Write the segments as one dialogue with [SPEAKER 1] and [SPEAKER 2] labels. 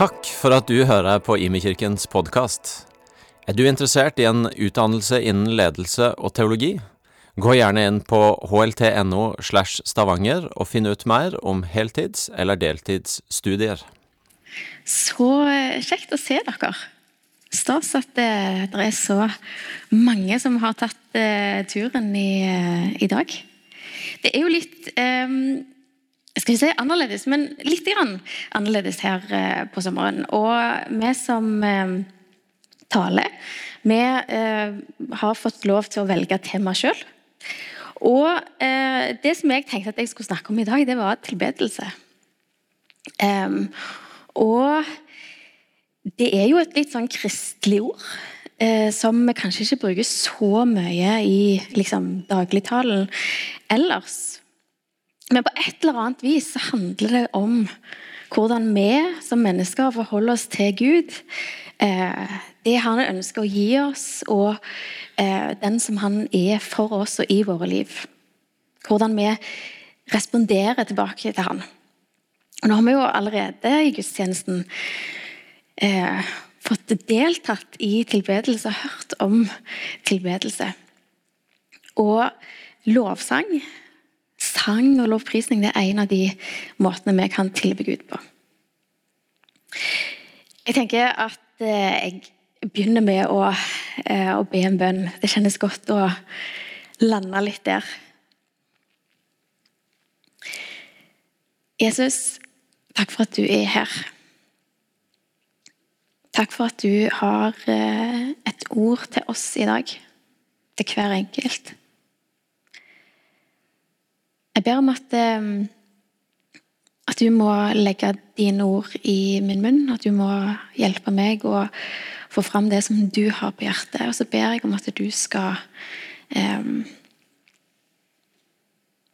[SPEAKER 1] Takk for at du hører på Imekirkens podkast. Er du interessert i en utdannelse innen ledelse og teologi? Gå gjerne inn på hlt.no slash stavanger og finn ut mer om heltids- eller deltidsstudier.
[SPEAKER 2] Så eh, kjekt å se dere. Stas at det, det er så mange som har tatt uh, turen i, i, dag. Det er jo litt um, skal vi si annerledes, men litt grann annerledes her uh, på sommeren. Og vi som taler, vi har fått lov til å velge tema sjøl. Og det som jeg tenkte at jeg skulle snakke om i dag, det var tilbedelse. Og det er jo et litt sånn kristelig ord. Eh, som vi kanskje ikke bruker så mye i liksom, dagligtalen ellers. Men på et eller annet vis handler det om hvordan vi som mennesker forholder oss til Gud. Eh, det han ønsker å gi oss, og eh, den som han er for oss og i våre liv. Hvordan vi responderer tilbake til han. Og Nå har vi jo allerede i gudstjenesten eh, fått deltatt i tilbedelse og hørt om tilbedelse. Og lovsang, sang og lovprisning er en av de måtene vi kan tilbe Gud på. Jeg tenker at eh, jeg begynner med å, eh, å be en bønn. Det kjennes godt å lande litt der. Jesus, takk for at du er her. Takk for at du har eh, et ord til oss i dag. Til hver enkelt. Jeg ber om at, eh, at du må legge dine ord i min munn. At du må hjelpe meg å få fram det som du har på hjertet. Og så ber jeg om at du skal um,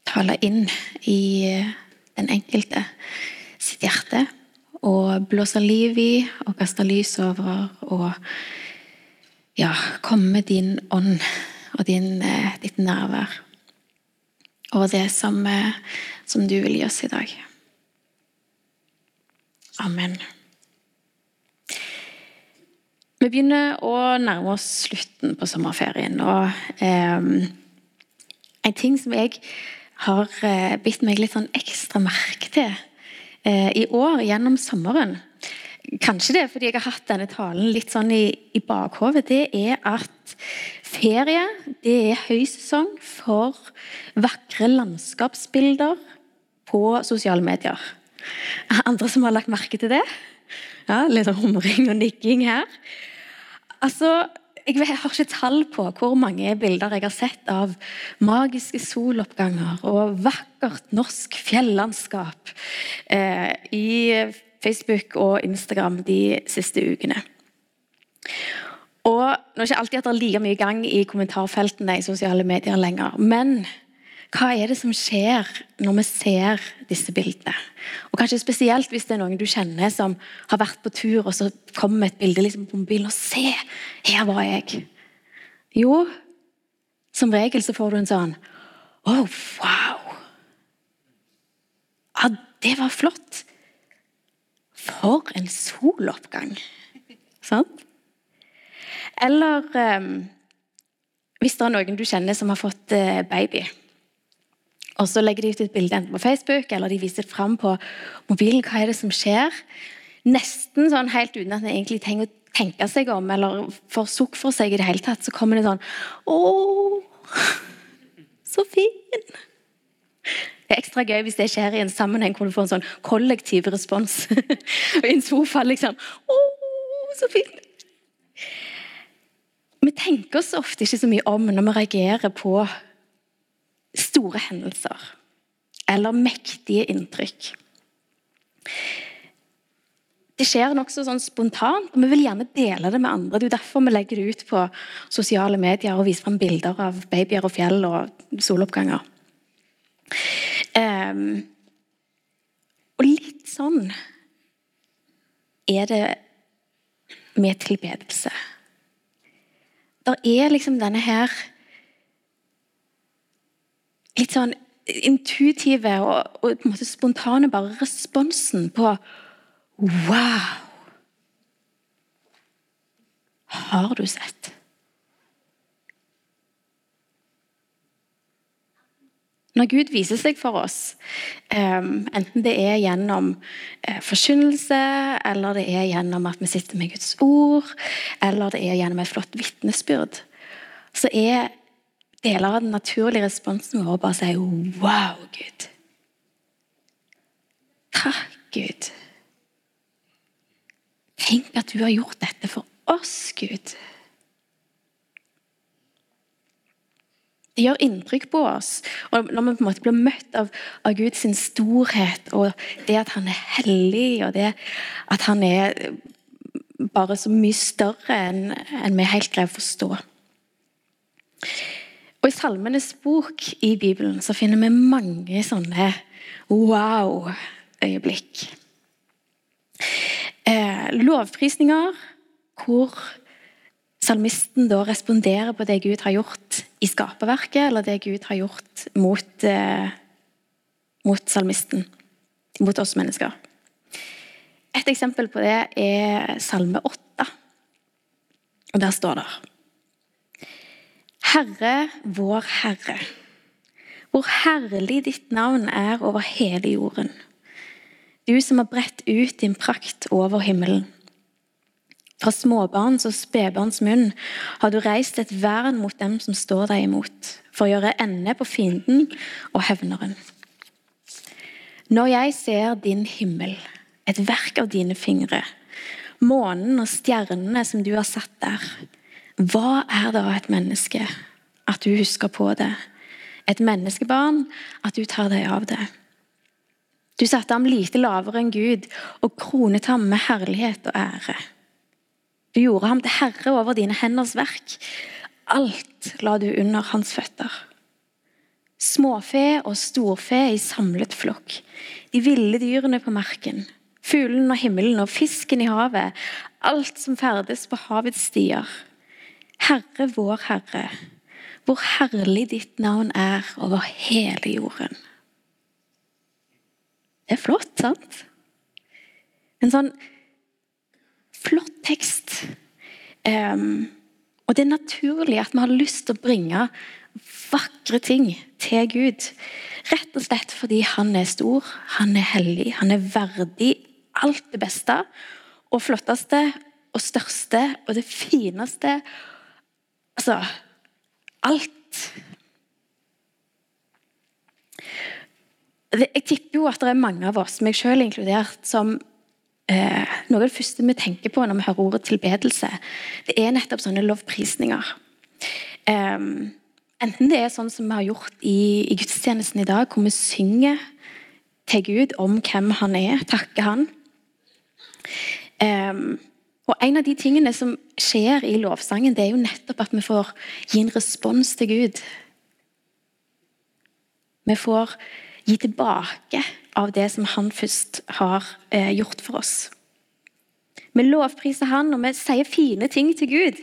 [SPEAKER 2] tale inn i den enkelte sitt hjerte og blåse liv i og kaste lys over og ja, komme med din ånd og din, eh, ditt nærvær over det som, som, du vil gi oss i dag. Amen. Vi begynner å nærme oss slutten på sommerferien. og eh, En ting som jeg har eh, bitt meg litt sånn ekstra merke til Eh, i år gjennom sommeren. Kanskje det er fordi jeg har hatt denne talen litt sånn i, i bakhovet, Det er at ferie det er høysesong for vakre landskapsbilder på sosiale medier. Andre som har lagt merke til det? Ja, Litt humring og nikking her. Altså, jeg har ikke tall på hvor mange bilder jeg har sett av magiske soloppganger og vakkert norsk fjellandskap eh, i Facebook og Instagram de siste ukene. Og Nå er ikke alltid at det er like mye gang i kommentarfeltene i sosiale medier lenger. men hva er det som skjer når vi ser disse bildene? Og Kanskje spesielt hvis det er noen du kjenner som har vært på tur, og så kommer et bilde liksom på mobilen og se, her var jeg. Jo, som regel så får du en sånn Å, oh, wow! Ja, det var flott. For en soloppgang. Sant? Eller eh, hvis det er noen du kjenner som har fått eh, baby. Og så legger de ut et bilde enten på Facebook eller de viser fram på mobilen. Hva er det som skjer? Nesten sånn helt uten at en egentlig trenger å tenke seg om eller får sukk for seg i det hele tatt, så kommer det sånn Å, så fin! Det er ekstra gøy hvis det skjer i en sammenheng hvor du får en sånn kollektiv respons. I en sofa, liksom. Å, så fint! Vi tenker oss ofte ikke så mye om når vi reagerer på store hendelser eller mektige inntrykk. Det skjer nokså sånn spontant, og vi vil gjerne dele det med andre. Det er derfor vi legger det ut på sosiale medier og viser fram bilder av babyer og fjell og soloppganger. Um, og litt sånn er det med tilbedelse. Der er liksom denne her litt sånn intuitive og, og på en måte spontane bare responsen på Wow! Har du sett? Når Gud viser seg for oss, enten det er gjennom eh, forkynnelse, eller det er gjennom at vi sitter med Guds ord, eller det er gjennom et flott vitnesbyrd, så er deler av den naturlige responsen vår bare å si 'wow, Gud'. Takk, Gud. Tenk at du har gjort dette for oss, Gud. Det gjør inntrykk på oss. Og Når vi på en måte blir møtt av, av Guds storhet og det at han er hellig, og det at han er bare så mye større enn en vi helt greier å forstå. Og I Salmenes bok i Bibelen så finner vi mange sånne wow-øyeblikk. Eh, lovprisninger hvor salmisten da responderer på det Gud har gjort i skaperverket, eller det Gud har gjort mot, eh, mot salmisten, mot oss mennesker. Et eksempel på det er Salme 8. Og der står det Herre, vår Herre, hvor herlig ditt navn er over hele jorden. Du som har bredt ut din prakt over himmelen. Fra småbarns og spedbarns munn har du reist et vern mot dem som står deg imot, for å gjøre ende på fienden og hevneren. Når jeg ser din himmel, et verk av dine fingre, månen og stjernene som du har satt der, hva er da et menneske? At du husker på det. Et menneskebarn, at du tar deg av det. Du satte ham lite lavere enn Gud og kronet ham med herlighet og ære. Du gjorde ham til herre over dine henders verk. Alt la du under hans føtter. Småfe og storfe i samlet flokk. De ville dyrene på marken. Fuglen og himmelen og fisken i havet. Alt som ferdes på havets stier. Herre vår Herre, hvor herlig ditt navn er over hele jorden. Det er flott, sant? En sånn flott tekst. Um, og det er naturlig at vi har lyst til å bringe vakre ting til Gud. Rett og slett fordi han er stor, han er hellig, han er verdig alt det beste og flotteste og største og det fineste. Altså alt. Jeg tipper jo at det er mange av oss, meg selv inkludert, som eh, Noe av det første vi tenker på når vi hører ordet tilbedelse, det er nettopp sånne lovprisninger. Eh, enten det er sånn som vi har gjort i, i gudstjenesten i dag, hvor vi synger til Gud om hvem han er, takker han. Eh, og En av de tingene som skjer i lovsangen, det er jo nettopp at vi får gi en respons til Gud. Vi får gi tilbake av det som han først har eh, gjort for oss. Vi lovpriser han, og vi sier fine ting til Gud.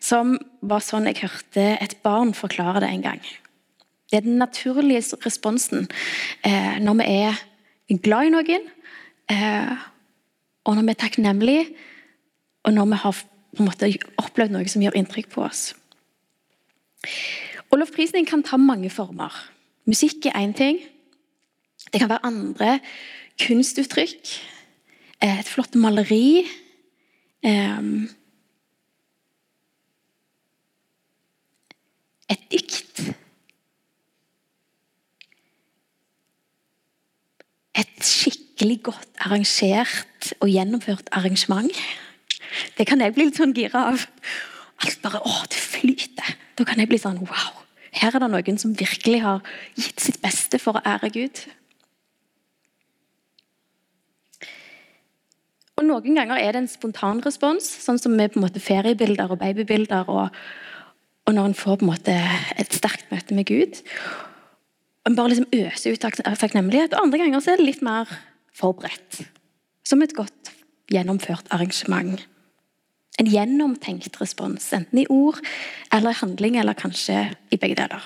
[SPEAKER 2] Som var sånn jeg hørte et barn forklare det en gang. Det er den naturlige responsen eh, når vi er glad i noen, eh, og når vi er takknemlige, og når vi har måte opplevd noe som gjør inntrykk på oss. Og Lovprisning kan ta mange former. Musikk er én ting. Det kan være andre kunstuttrykk. Et flott maleri. Et dikt. Et skikkelig godt arrangert og gjennomført arrangement. Det kan jeg bli litt sånn gira av. Alt bare Å, det flyter. Da kan jeg bli sånn Wow. Her er det noen som virkelig har gitt sitt beste for å ære Gud. Og Noen ganger er det en spontan respons, sånn som med på en måte feriebilder og babybilder. Og, og når en får på en måte et sterkt møte med Gud. En bare liksom øser ut takknemlighet. Og andre ganger så er det litt mer forberedt. Som et godt gjennomført arrangement. En gjennomtenkt respons, enten i ord eller i handling, eller kanskje i begge deler.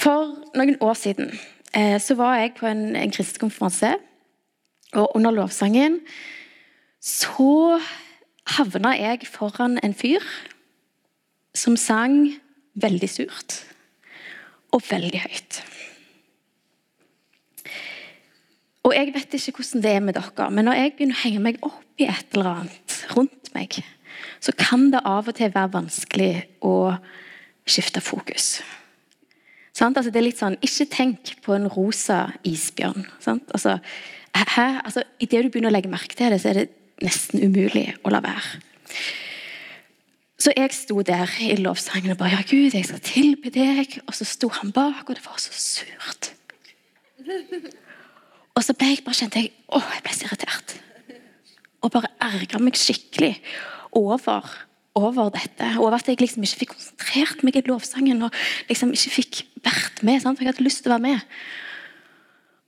[SPEAKER 2] For noen år siden eh, så var jeg på en, en kristen konferanse og under lovsangen så havna jeg foran en fyr som sang veldig surt og veldig høyt. Og jeg vet ikke hvordan det er med dere, men når jeg begynner å henge meg opp i et eller annet rundt meg, så kan det av og til være vanskelig å skifte fokus. Altså, det er litt sånn, Ikke tenk på en rosa isbjørn. Altså, altså, Idet du begynner å legge merke til det, så er det nesten umulig å la være. Så jeg sto der i lovsangen og bare Ja, Gud, jeg skal tilbe deg. Og så sto han bak, og det var så surt. Og så ble jeg bare kjente jeg, å, jeg ble så irritert. Og bare ergra meg skikkelig over, over dette. Over at jeg liksom ikke fikk konsentrert meg i lovsangen og liksom ikke fikk vært med. Sant? For jeg hadde lyst til å være med.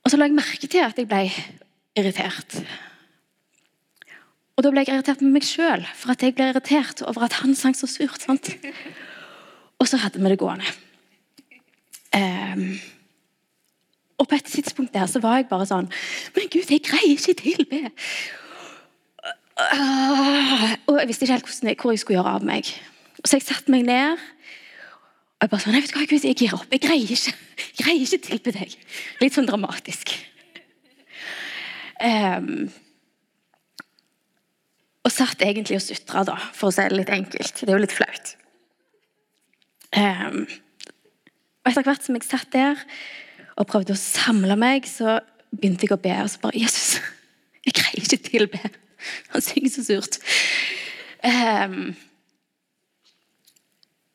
[SPEAKER 2] Og så la jeg merke til at jeg ble irritert. Og da ble jeg irritert med meg sjøl for at jeg ble irritert over at han sang så surt. sant? Og så hadde vi det gående. Um, og på et tidspunkt der så var jeg bare sånn Men Gud, jeg greier ikke tilbe! Og jeg visste ikke helt hvor jeg skulle gjøre av meg. Så jeg satte meg ned. Og jeg bare sånn, vet du hva, Gud, jeg gir opp. Jeg greier ikke jeg greier ikke tilby deg. Litt sånn dramatisk. Um, og satt egentlig og sutra, da, for å si det litt enkelt. Det er jo litt flaut. Um, og etter hvert som jeg satt der og prøvde å samle meg, så begynte jeg å be. Og så bare Jesus, jeg greier ikke tilbe. Han synger så surt. Um,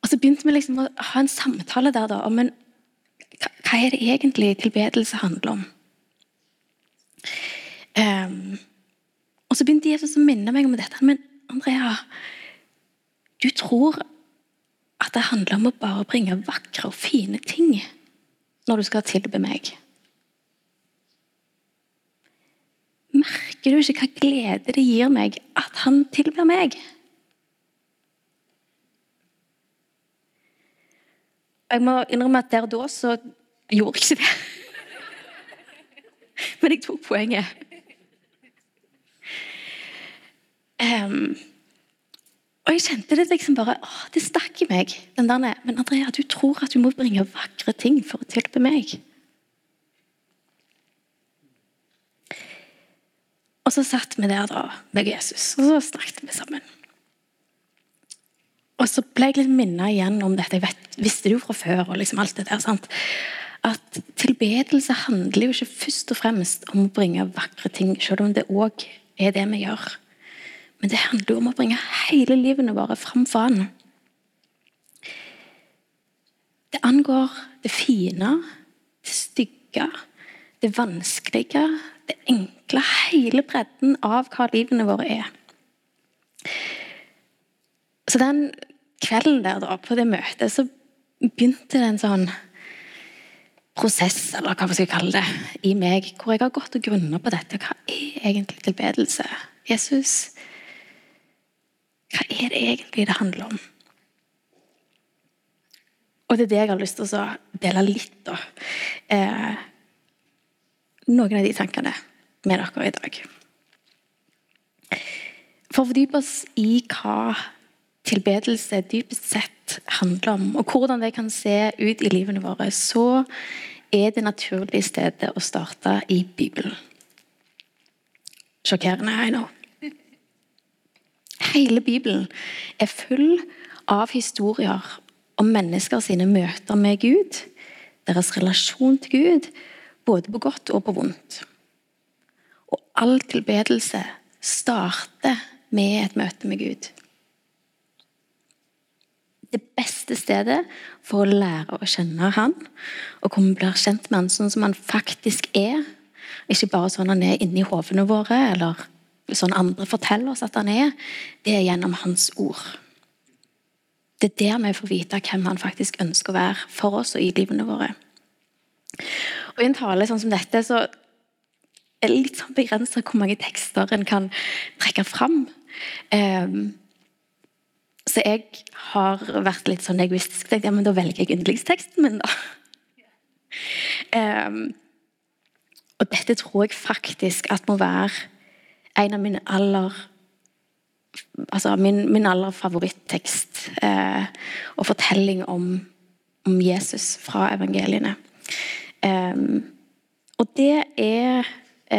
[SPEAKER 2] og så begynte vi liksom å ha en samtale der da, om en, hva, er det egentlig tilbedelse handler om. Um, og så begynte Jesus å minne meg om dette. Men Andrea, du tror at det handler om å bare bringe vakre og fine ting når du skal tilbe meg. Merker du ikke hva glede det gir meg at han tilber meg? Jeg må innrømme at der og da så gjorde jeg ikke det. Men jeg tok poenget. Um, og jeg kjente det liksom bare å, Det stakk i meg. den der, Men Andrea, du tror at du må bringe vakre ting for å tilbe meg. Og så satt vi der da, med Jesus, og så snakket vi sammen. Og så ble jeg litt minnet igjen om dette. Jeg vet, visste det jo fra før. og liksom alt det der, sant? At tilbedelse handler jo ikke først og fremst om å bringe vakre ting, selv om det òg er det vi gjør. Men det handler jo om å bringe hele livene våre fram for Han. Det angår det fine, det stygge, det vanskelige, det enkle. Hele bredden av hva livene våre er. Så den kvelden der da, på det møtet, så begynte det en sånn prosess, eller hva man skal kalle det, i meg, hvor jeg har gått og grunna på dette. Hva er egentlig tilbedelse? Jesus, hva er det egentlig det handler om? Og det er det jeg har lyst til å dele litt da. Eh, noen av de tankene med dere i dag. For å fordype oss i hva tilbedelse dypest sett handler om, og hvordan det kan se ut i livene våre, så er det naturlige stedet å starte i Bibelen. Sjokkerende, I know. Hele Bibelen er full av historier om mennesker sine møter med Gud, deres relasjon til Gud, både på godt og på vondt. All tilbedelse starter med et møte med Gud. Det beste stedet for å lære å kjenne Han, og komme bli kjent med Han sånn som Han faktisk er, ikke bare sånn Han er inni hovene våre, eller sånn andre forteller oss at han er, det er gjennom hans ord. Det er der vi får vite hvem han faktisk ønsker å være for oss og i livene våre. Og I en tale sånn som dette så er litt sånn begrensa hvor mange tekster en kan trekke fram. Um, så jeg har vært litt sånn egoistisk. Tenkt, ja, men Da velger jeg yndlingsteksten min, da. Um, og dette tror jeg faktisk at må være en av mine aller altså min, min aller favorittekst eh, og fortelling om, om, Jesus fra evangeliene. Um, og det er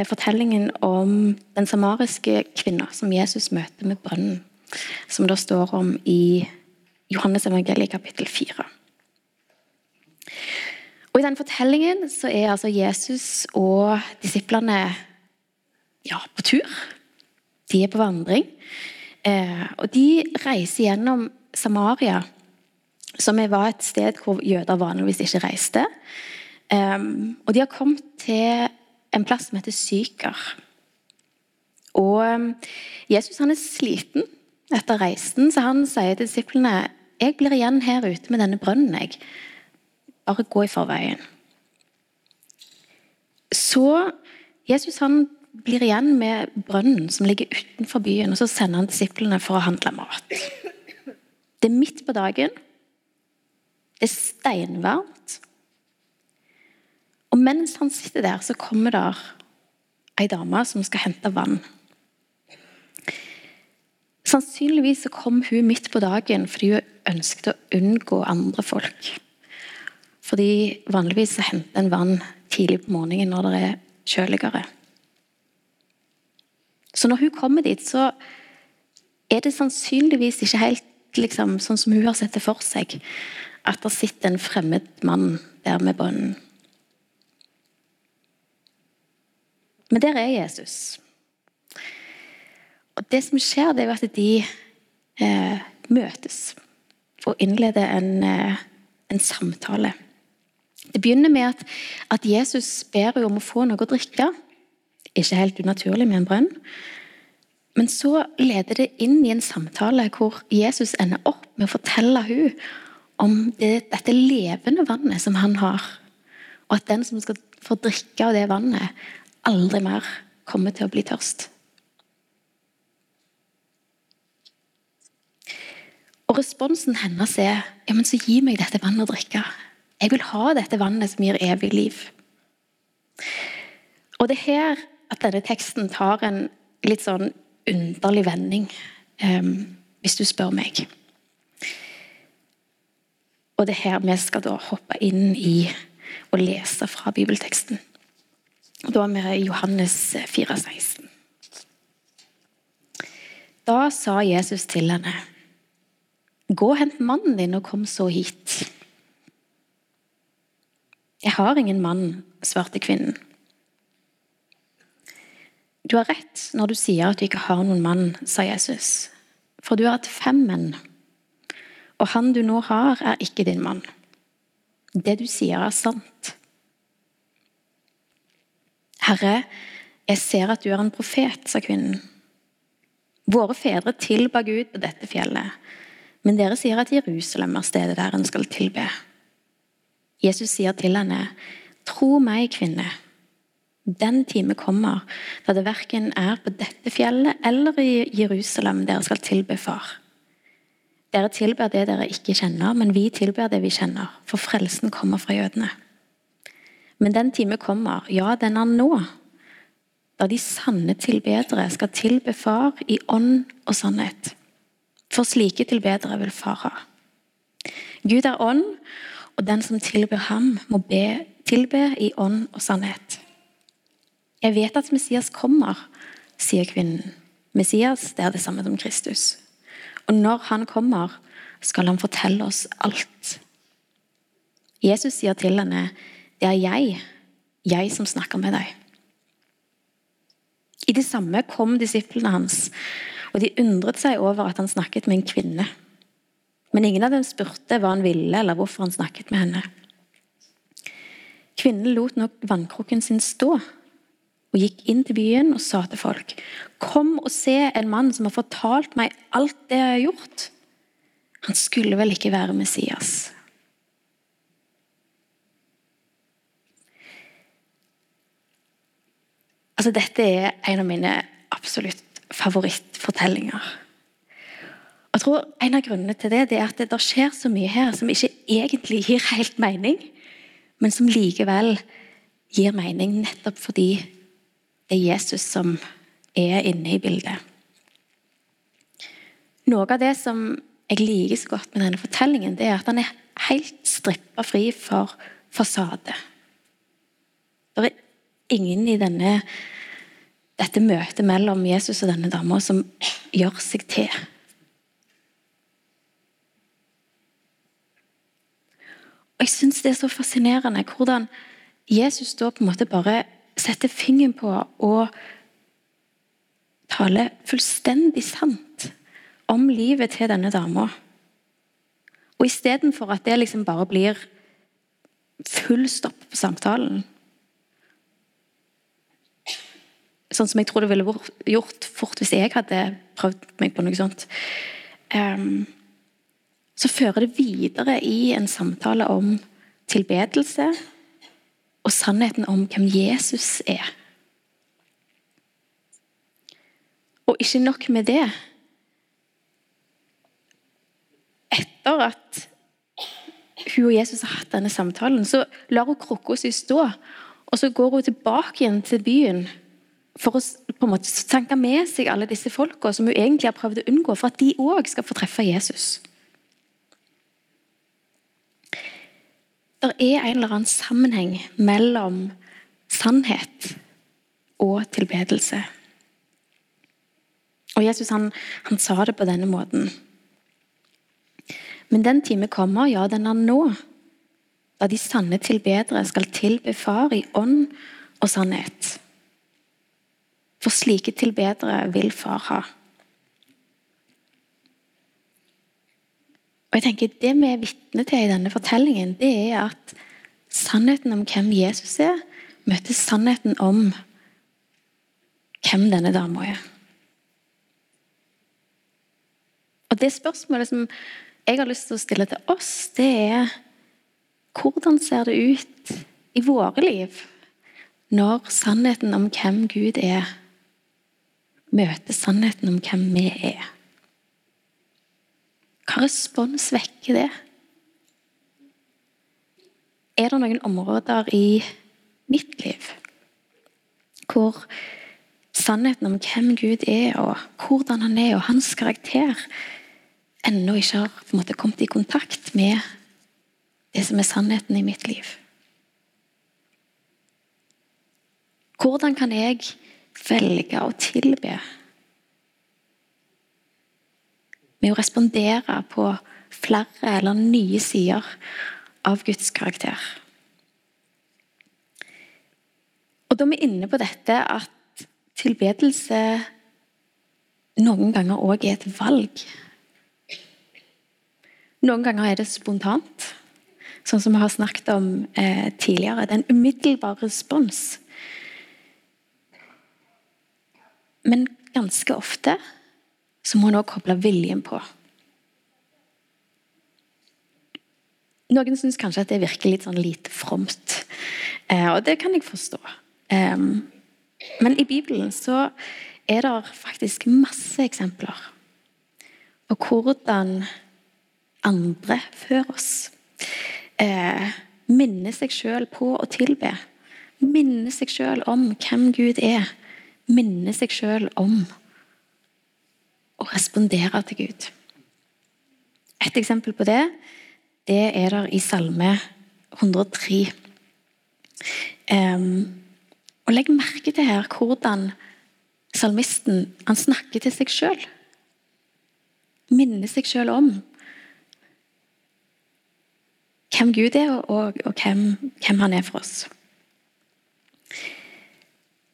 [SPEAKER 2] fortellingen om den samariske kvinna som Jesus møter med brønnen. Som det står om i Johannes evangeliet kapittel 4. Og I den fortellingen så er altså Jesus og disiplene ja, på tur. De er på vandring. Eh, og De reiser gjennom Samaria, som var et sted hvor jøder vanligvis ikke reiste. Eh, og De har kommet til en plass som heter Syker. Og eh, Jesus han er sliten etter reisen, så han sier til disiplene jeg blir igjen her ute med denne brønnen. jeg. Bare gå i forveien. Så Jesus han blir igjen med brønnen som ligger utenfor byen, og så sender han disiplene for å handle mat. Det er midt på dagen. Det er steinvarmt. Og mens han sitter der, så kommer der ei dame som skal hente vann. Sannsynligvis så kom hun midt på dagen fordi hun ønsket å unngå andre folk. Fordi vanligvis så henter en vann tidlig på morgenen når det er kjøligere. Så når hun kommer dit, så er det sannsynligvis ikke helt liksom, sånn som hun har sett det for seg, at det sitter en fremmed mann der med bønnen. Men der er Jesus. Og Det som skjer, det er jo at de eh, møtes og innleder en, eh, en, samtale. Det begynner med at, at Jesus ber om å få noe å drikke. Ikke helt unaturlig med en brønn. Men så leder det inn i en samtale hvor Jesus ender opp med å fortelle hun om det, dette levende vannet som han har. Og at den som skal få drikke av det vannet, aldri mer kommer til å bli tørst. Og Responsen hennes er ja, men så gi meg dette vannet å drikke. Jeg vil ha dette vannet som gir evig liv. Og Det er her at denne teksten tar en litt sånn underlig vending, um, hvis du spør meg. Og det er her vi skal da hoppe inn i og lese fra bibelteksten. Da er vi i Johannes 4, 16. Da sa Jesus til henne, gå og hent mannen din og kom så hit. Jeg har ingen mann, svarte kvinnen. Du har rett når du sier at du ikke har noen mann, sa Jesus. For du har hatt fem menn, og han du nå har, er ikke din mann. Det du sier, er sant. Herre, jeg ser at du er en profet, sa kvinnen. Våre fedre tilba Gud på dette fjellet, men dere sier at Jerusalem er stedet der en skal tilbe. Jesus sier til henne, Tro meg, kvinne. Den time kommer da det verken er på dette fjellet eller i Jerusalem dere skal tilbe Far. Dere tilber det dere ikke kjenner, men vi tilber det vi kjenner, for frelsen kommer fra jødene. Men den time kommer, ja, den er nå, da de sanne tilbedere skal tilbe Far i ånd og sannhet. For slike tilbedere vil Far ha. Gud er ånd, og den som tilber ham, må be, tilbe i ånd og sannhet. Jeg vet at Messias kommer, sier kvinnen. Messias det er det samme som Kristus. Og når han kommer, skal han fortelle oss alt. Jesus sier til henne, 'Det er jeg, jeg som snakker med deg'. I det samme kom disiplene hans, og de undret seg over at han snakket med en kvinne. Men ingen av dem spurte hva han ville, eller hvorfor han snakket med henne. Kvinnen lot nok vannkrukken sin stå og gikk inn til byen og sa til folk Kom og se en mann som har fortalt meg alt det jeg har gjort. Han skulle vel ikke være Messias? Altså, dette er en av mine absolutt favorittfortellinger. Jeg tror En av grunnene til det, det er at det skjer så mye her som ikke egentlig gir helt mening, men som likevel gir mening nettopp fordi det er Jesus som er inne i bildet. Noe av det som jeg liker så godt med denne fortellingen, det er at den er helt strippa fri for fasade. Det er ingen i denne, dette møtet mellom Jesus og denne dama som gjør seg til. Og Jeg syns det er så fascinerende hvordan Jesus da på en måte bare setter fingeren på og taler fullstendig sant om livet til denne dama. Og istedenfor at det liksom bare blir full stopp på samtalen Sånn som jeg tror det ville vært gjort fort hvis jeg hadde prøvd meg på noe sånt. Um, så fører det videre i en samtale om tilbedelse og sannheten om hvem Jesus er. Og ikke nok med det. Etter at hun og Jesus har hatt denne samtalen, så lar hun krukka si stå. Og så går hun tilbake igjen til byen for å på en måte sanke med seg alle disse folka som hun egentlig har prøvd å unngå, for at de òg skal få treffe Jesus. Det er en eller annen sammenheng mellom sannhet og tilbedelse. Og Jesus han, han sa det på denne måten. Men den time kommer, ja, den er nå, da de sanne tilbedere skal tilbe Far i ånd og sannhet. For slike tilbedere vil far ha. Og jeg tenker Det vi er vitne til i denne fortellingen, det er at sannheten om hvem Jesus er, møter sannheten om hvem denne dama er. Og Det spørsmålet som jeg har lyst til å stille til oss, det er hvordan ser det ut i våre liv når sannheten om hvem Gud er, møter sannheten om hvem vi er. Hva respons vekker det? Er det noen områder i mitt liv hvor sannheten om hvem Gud er, og hvordan han er, og hans karakter, ennå ikke har på en måte kommet i kontakt med det som er sannheten i mitt liv? Hvordan kan jeg velge å tilbe. Med å respondere på flere eller nye sider av Guds karakter. Og Da er vi inne på dette at tilbedelse noen ganger òg er et valg. Noen ganger er det spontant, sånn som vi har snakket om eh, tidligere. Det er en umiddelbar respons Men ganske ofte så må en òg koble viljen på. Noen syns kanskje at det virker litt sånn lite fromt, eh, og det kan jeg forstå. Men i Bibelen så er det faktisk masse eksempler på hvordan andre før oss eh, minner seg sjøl på å tilbe. Minner seg sjøl om hvem Gud er minne seg sjøl om å respondere til Gud. Et eksempel på det det er der i Salme 103. Um, og Legg merke til her hvordan salmisten han snakker til seg sjøl. Minner seg sjøl om hvem Gud er, og, og hvem, hvem han er for oss.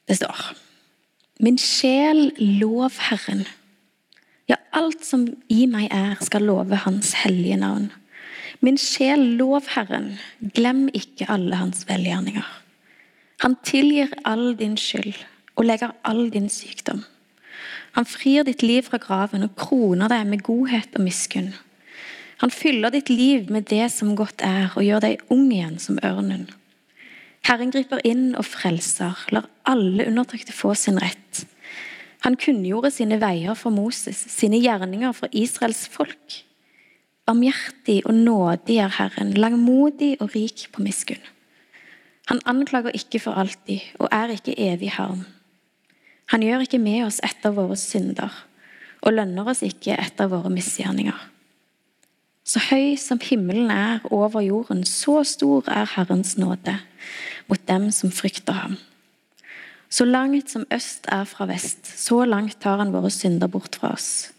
[SPEAKER 2] Det står Min sjel, lov Herren. Ja, alt som i meg er, skal love Hans hellige navn. Min sjel, lov Herren. Glem ikke alle Hans velgjerninger. Han tilgir all din skyld og legger all din sykdom. Han frir ditt liv fra graven og kroner deg med godhet og miskunn. Han fyller ditt liv med det som godt er, og gjør deg ung igjen som ørnen. Herren griper inn og frelser, lar alle undertrykte få sin rett. Han kunngjorde sine veier for Moses, sine gjerninger for Israels folk. Barmhjertig og nådig er Herren, langmodig og rik på miskunn. Han anklager ikke for alltid og er ikke evig harm. Han gjør ikke med oss etter våre synder og lønner oss ikke etter våre misgjerninger. Så høy som himmelen er over jorden, så stor er Herrens nåde mot dem som frykter ham. Så langt som øst er fra vest, så langt tar han våre synder bort fra oss.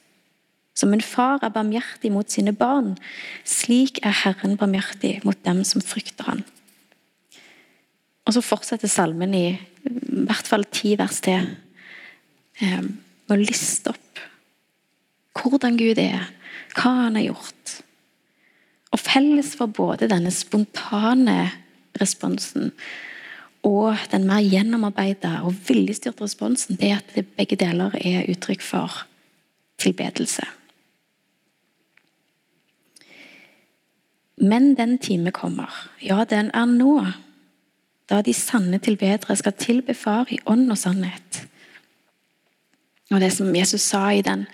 [SPEAKER 2] Som en far er barmhjertig mot sine barn, slik er Herren barmhjertig mot dem som frykter han. Og så fortsetter salmen i, i hvert fall ti vers til med å liste opp hvordan Gud er, hva han har gjort. Og felles for både denne spontane responsen og den mer gjennomarbeida og viljestyrte responsen, det er at det begge deler er uttrykk for tilbedelse. Men den time kommer, ja, den er nå, da de sanne tilbedere skal tilbe Far i ånd og sannhet. Og det som Jesus sa i den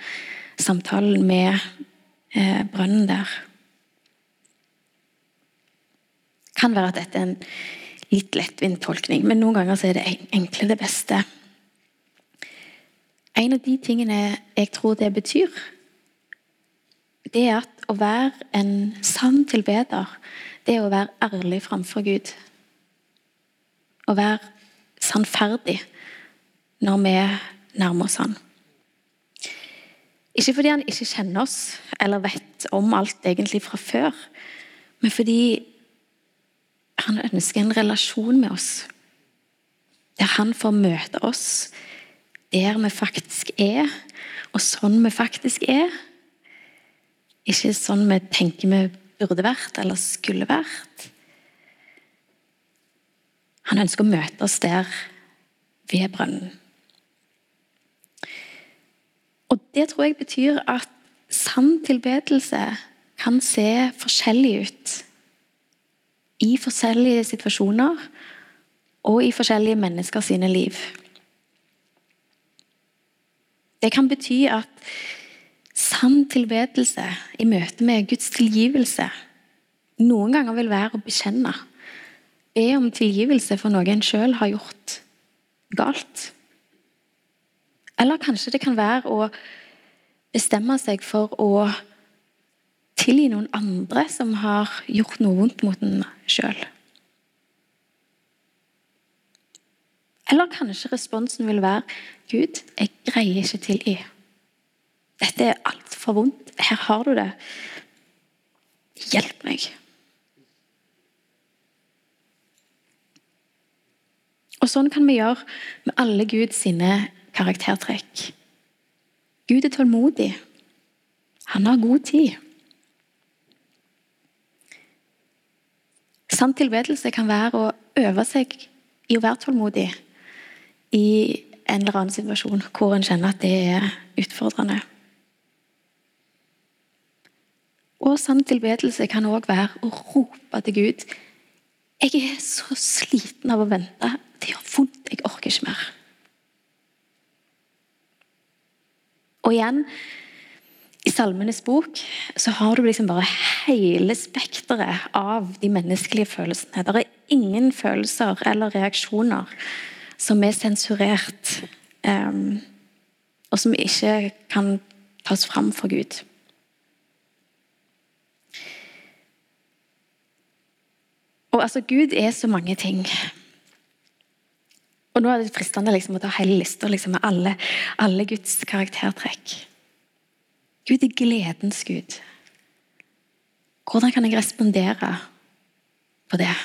[SPEAKER 2] samtalen med eh, brønnen der Kan være at dette er en litt lettvint tolkning, men noen ganger er det enkle det beste. En av de tingene jeg tror det betyr, det er at å være en sann tilbeder, det er å være ærlig framfor Gud. Å være sannferdig når vi nærmer oss Han. Ikke fordi han ikke kjenner oss eller vet om alt egentlig fra før, men fordi han ønsker en relasjon med oss. Der han får møte oss der vi faktisk er, og sånn vi faktisk er. Ikke sånn vi tenker vi burde vært eller skulle vært. Han ønsker å møte oss der ved brønnen. Og Det tror jeg betyr at sann tilbedelse kan se forskjellig ut i forskjellige situasjoner og i forskjellige mennesker sine liv. Det kan bety at sann tilbedelse i møte med Guds tilgivelse noen ganger vil være å bekjenne. Be om tilgivelse for noe en sjøl har gjort galt. Eller kanskje det kan være å bestemme seg for å tilgi noen andre som har gjort noe vondt mot en sjøl. Eller kanskje responsen vil være Gud, jeg greier ikke tilgi. Dette er altfor vondt. Her har du det. Hjelp meg. Og Sånn kan vi gjøre med alle Guds karaktertrekk. Gud er tålmodig. Han har god tid. Sann tilbedelse kan være å øve seg i å være tålmodig i en eller annen situasjon hvor en kjenner at det er utfordrende. Og sann tilbedelse kan òg være å rope til Gud Jeg er så sliten av å vente. Det gjør vondt. Jeg orker ikke mer. Og igjen Salmenes bok så har du liksom bare hele spekteret av de menneskelige følelsene. Det er ingen følelser eller reaksjoner som er sensurert, um, og som ikke kan tas fram for Gud. Og altså, Gud er så mange ting. Og nå er det fristende liksom, å ta hele lista liksom, med alle, alle Guds karaktertrekk. Gud er gledens Gud. Hvordan kan jeg respondere på det?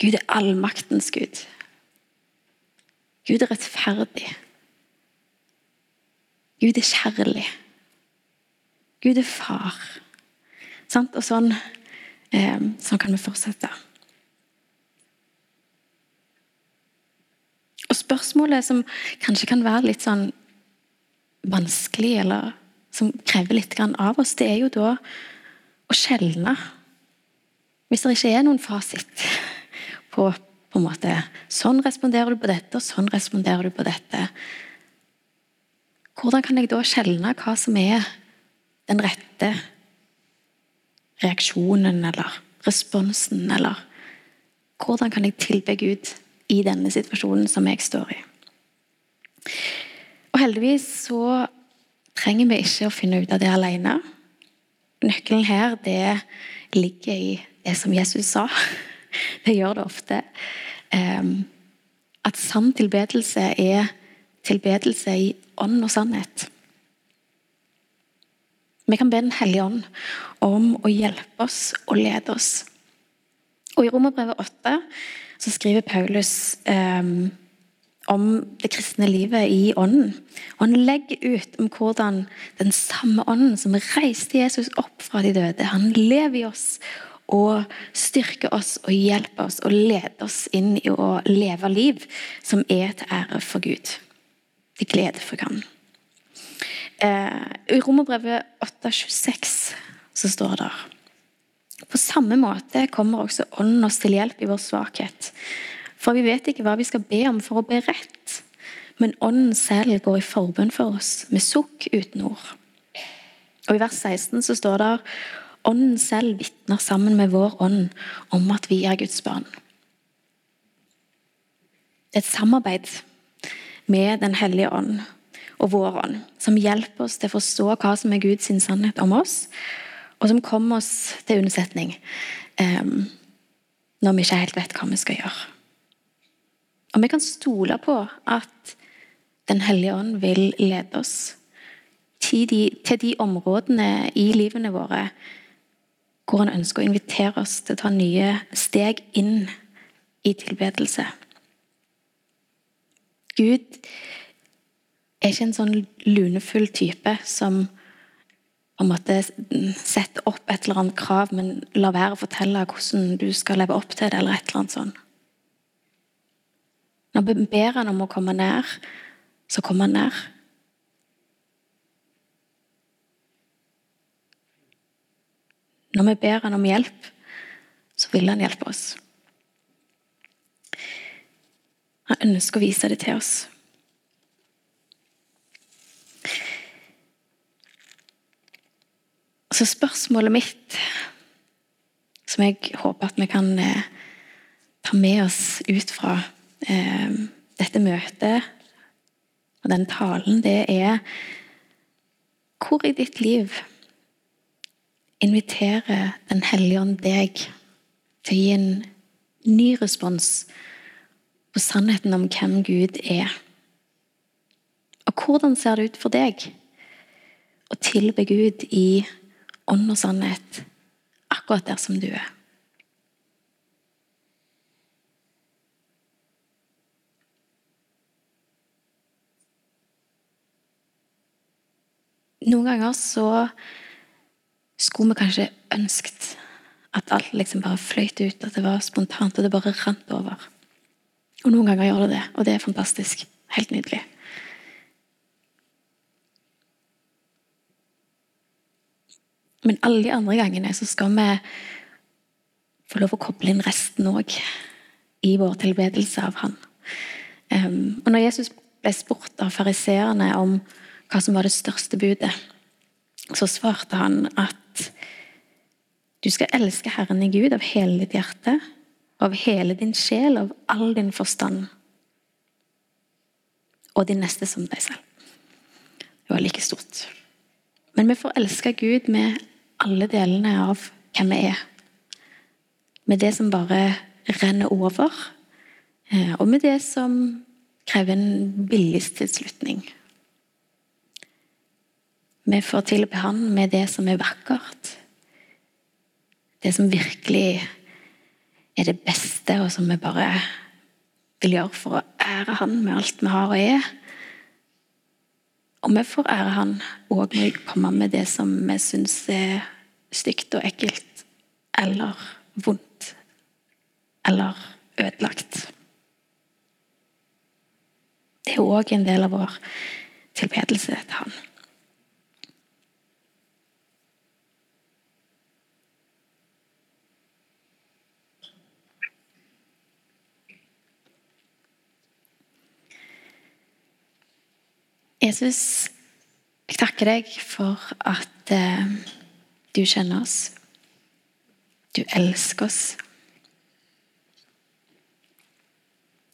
[SPEAKER 2] Gud er allmaktens Gud. Gud er rettferdig. Gud er kjærlig. Gud er far. Og sånn, eh, sånn kan vi fortsette. Og Spørsmålet som kanskje kan være litt sånn vanskelig, eller som krever litt av oss, det er jo da å skjelne. Hvis det ikke er noen fasit på, på en måte, Sånn responderer du på dette, og sånn responderer du på dette. Hvordan kan jeg da skjelne hva som er den rette reaksjonen eller responsen, eller hvordan kan jeg tilbe Gud i denne situasjonen som jeg står i? Og heldigvis så trenger vi ikke å finne ut av det alene. Nøkkelen her, det ligger i det som Jesus sa. Det gjør det ofte. Um, at sann tilbedelse er tilbedelse i ånd og sannhet. Vi kan be Den hellige ånd om å hjelpe oss og lede oss. Og I Romerbrevet 8 så skriver Paulus um, om det kristne livet i ånden. Og Han legger ut om hvordan den samme ånden som reiste Jesus opp fra de døde, han lever i oss og styrker oss og hjelper oss og leder oss inn i å leve liv som er til ære for Gud. Til glede for Han. Eh, I Romerbrevet 8,26 så står det På samme måte kommer også Ånden oss til hjelp i vår svakhet. For vi vet ikke hva vi skal be om for å be rett. Men Ånden selv går i forbønn for oss, med sukk uten ord. Og I vers 16 så står det Ånden selv vitner sammen med vår ånd om at vi er Guds barn. Det er Et samarbeid med Den hellige ånd og vår ånd, som hjelper oss til å forstå hva som er Guds sannhet om oss, og som kommer oss til unnsetning um, når vi ikke helt vet hva vi skal gjøre. Og vi kan stole på at Den hellige ånd vil lede oss til de, til de områdene i livene våre hvor han ønsker å invitere oss til å ta nye steg inn i tilbedelse. Gud er ikke en sånn lunefull type som på en måte setter opp et eller annet krav, men lar være å fortelle hvordan du skal leve opp til det, eller et eller annet sånt. Når vi ber han om å komme nær, så kommer han nær. Når vi ber han om hjelp, så vil han hjelpe oss. Han ønsker å vise det til oss. Så spørsmålet mitt, som jeg håper at vi kan eh, ta med oss ut fra dette møtet og den talen, det er Hvor i ditt liv inviterer Den hellige ånd deg til å gi en ny respons på sannheten om hvem Gud er? Og hvordan ser det ut for deg å tilbe Gud i ånd og sannhet akkurat der som du er? Noen ganger så skulle vi kanskje ønsket at alt liksom bare fløyt ut, at det var spontant, og det bare rant over. Og noen ganger gjør det det, og det er fantastisk. Helt nydelig. Men alle de andre gangene så skal vi få lov å koble inn resten òg i vår tilbedelse av Han. Um, og når Jesus ble spurt av fariseerne om hva som var det største budet, så svarte han at du skal elske Herren i Gud av hele ditt hjerte, av hele din sjel, av all din forstand. Og din neste som deg selv. Det var like stort. Men vi får elske Gud med alle delene av hvem vi er. Med det som bare renner over, eh, og med det som krever en viljestilslutning. Vi får tilbe Han med det som er vakkert. Det som virkelig er det beste, og som vi bare vil gjøre for å ære Han med alt vi har og er. Og vi får ære Han òg når vi kommer med det som vi syns er stygt og ekkelt, eller vondt, eller ødelagt. Det er òg en del av vår tilbedelse til Han. Jesus, jeg takker deg for at eh, du kjenner oss. Du elsker oss.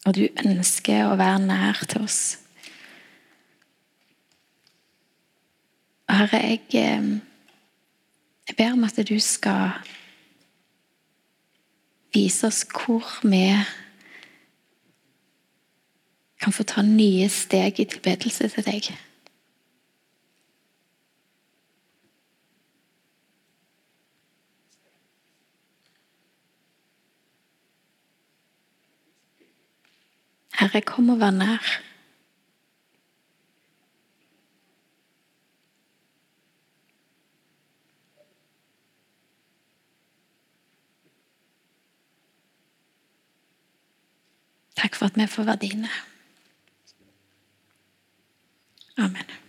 [SPEAKER 2] Og du ønsker å være nær til oss. Herre, jeg, eh, jeg ber om at du skal vise oss hvor vi kan få ta nye steg i tilbedelse til deg. Herre, kom og vær nær. Takk for at vi får være dine. Amen.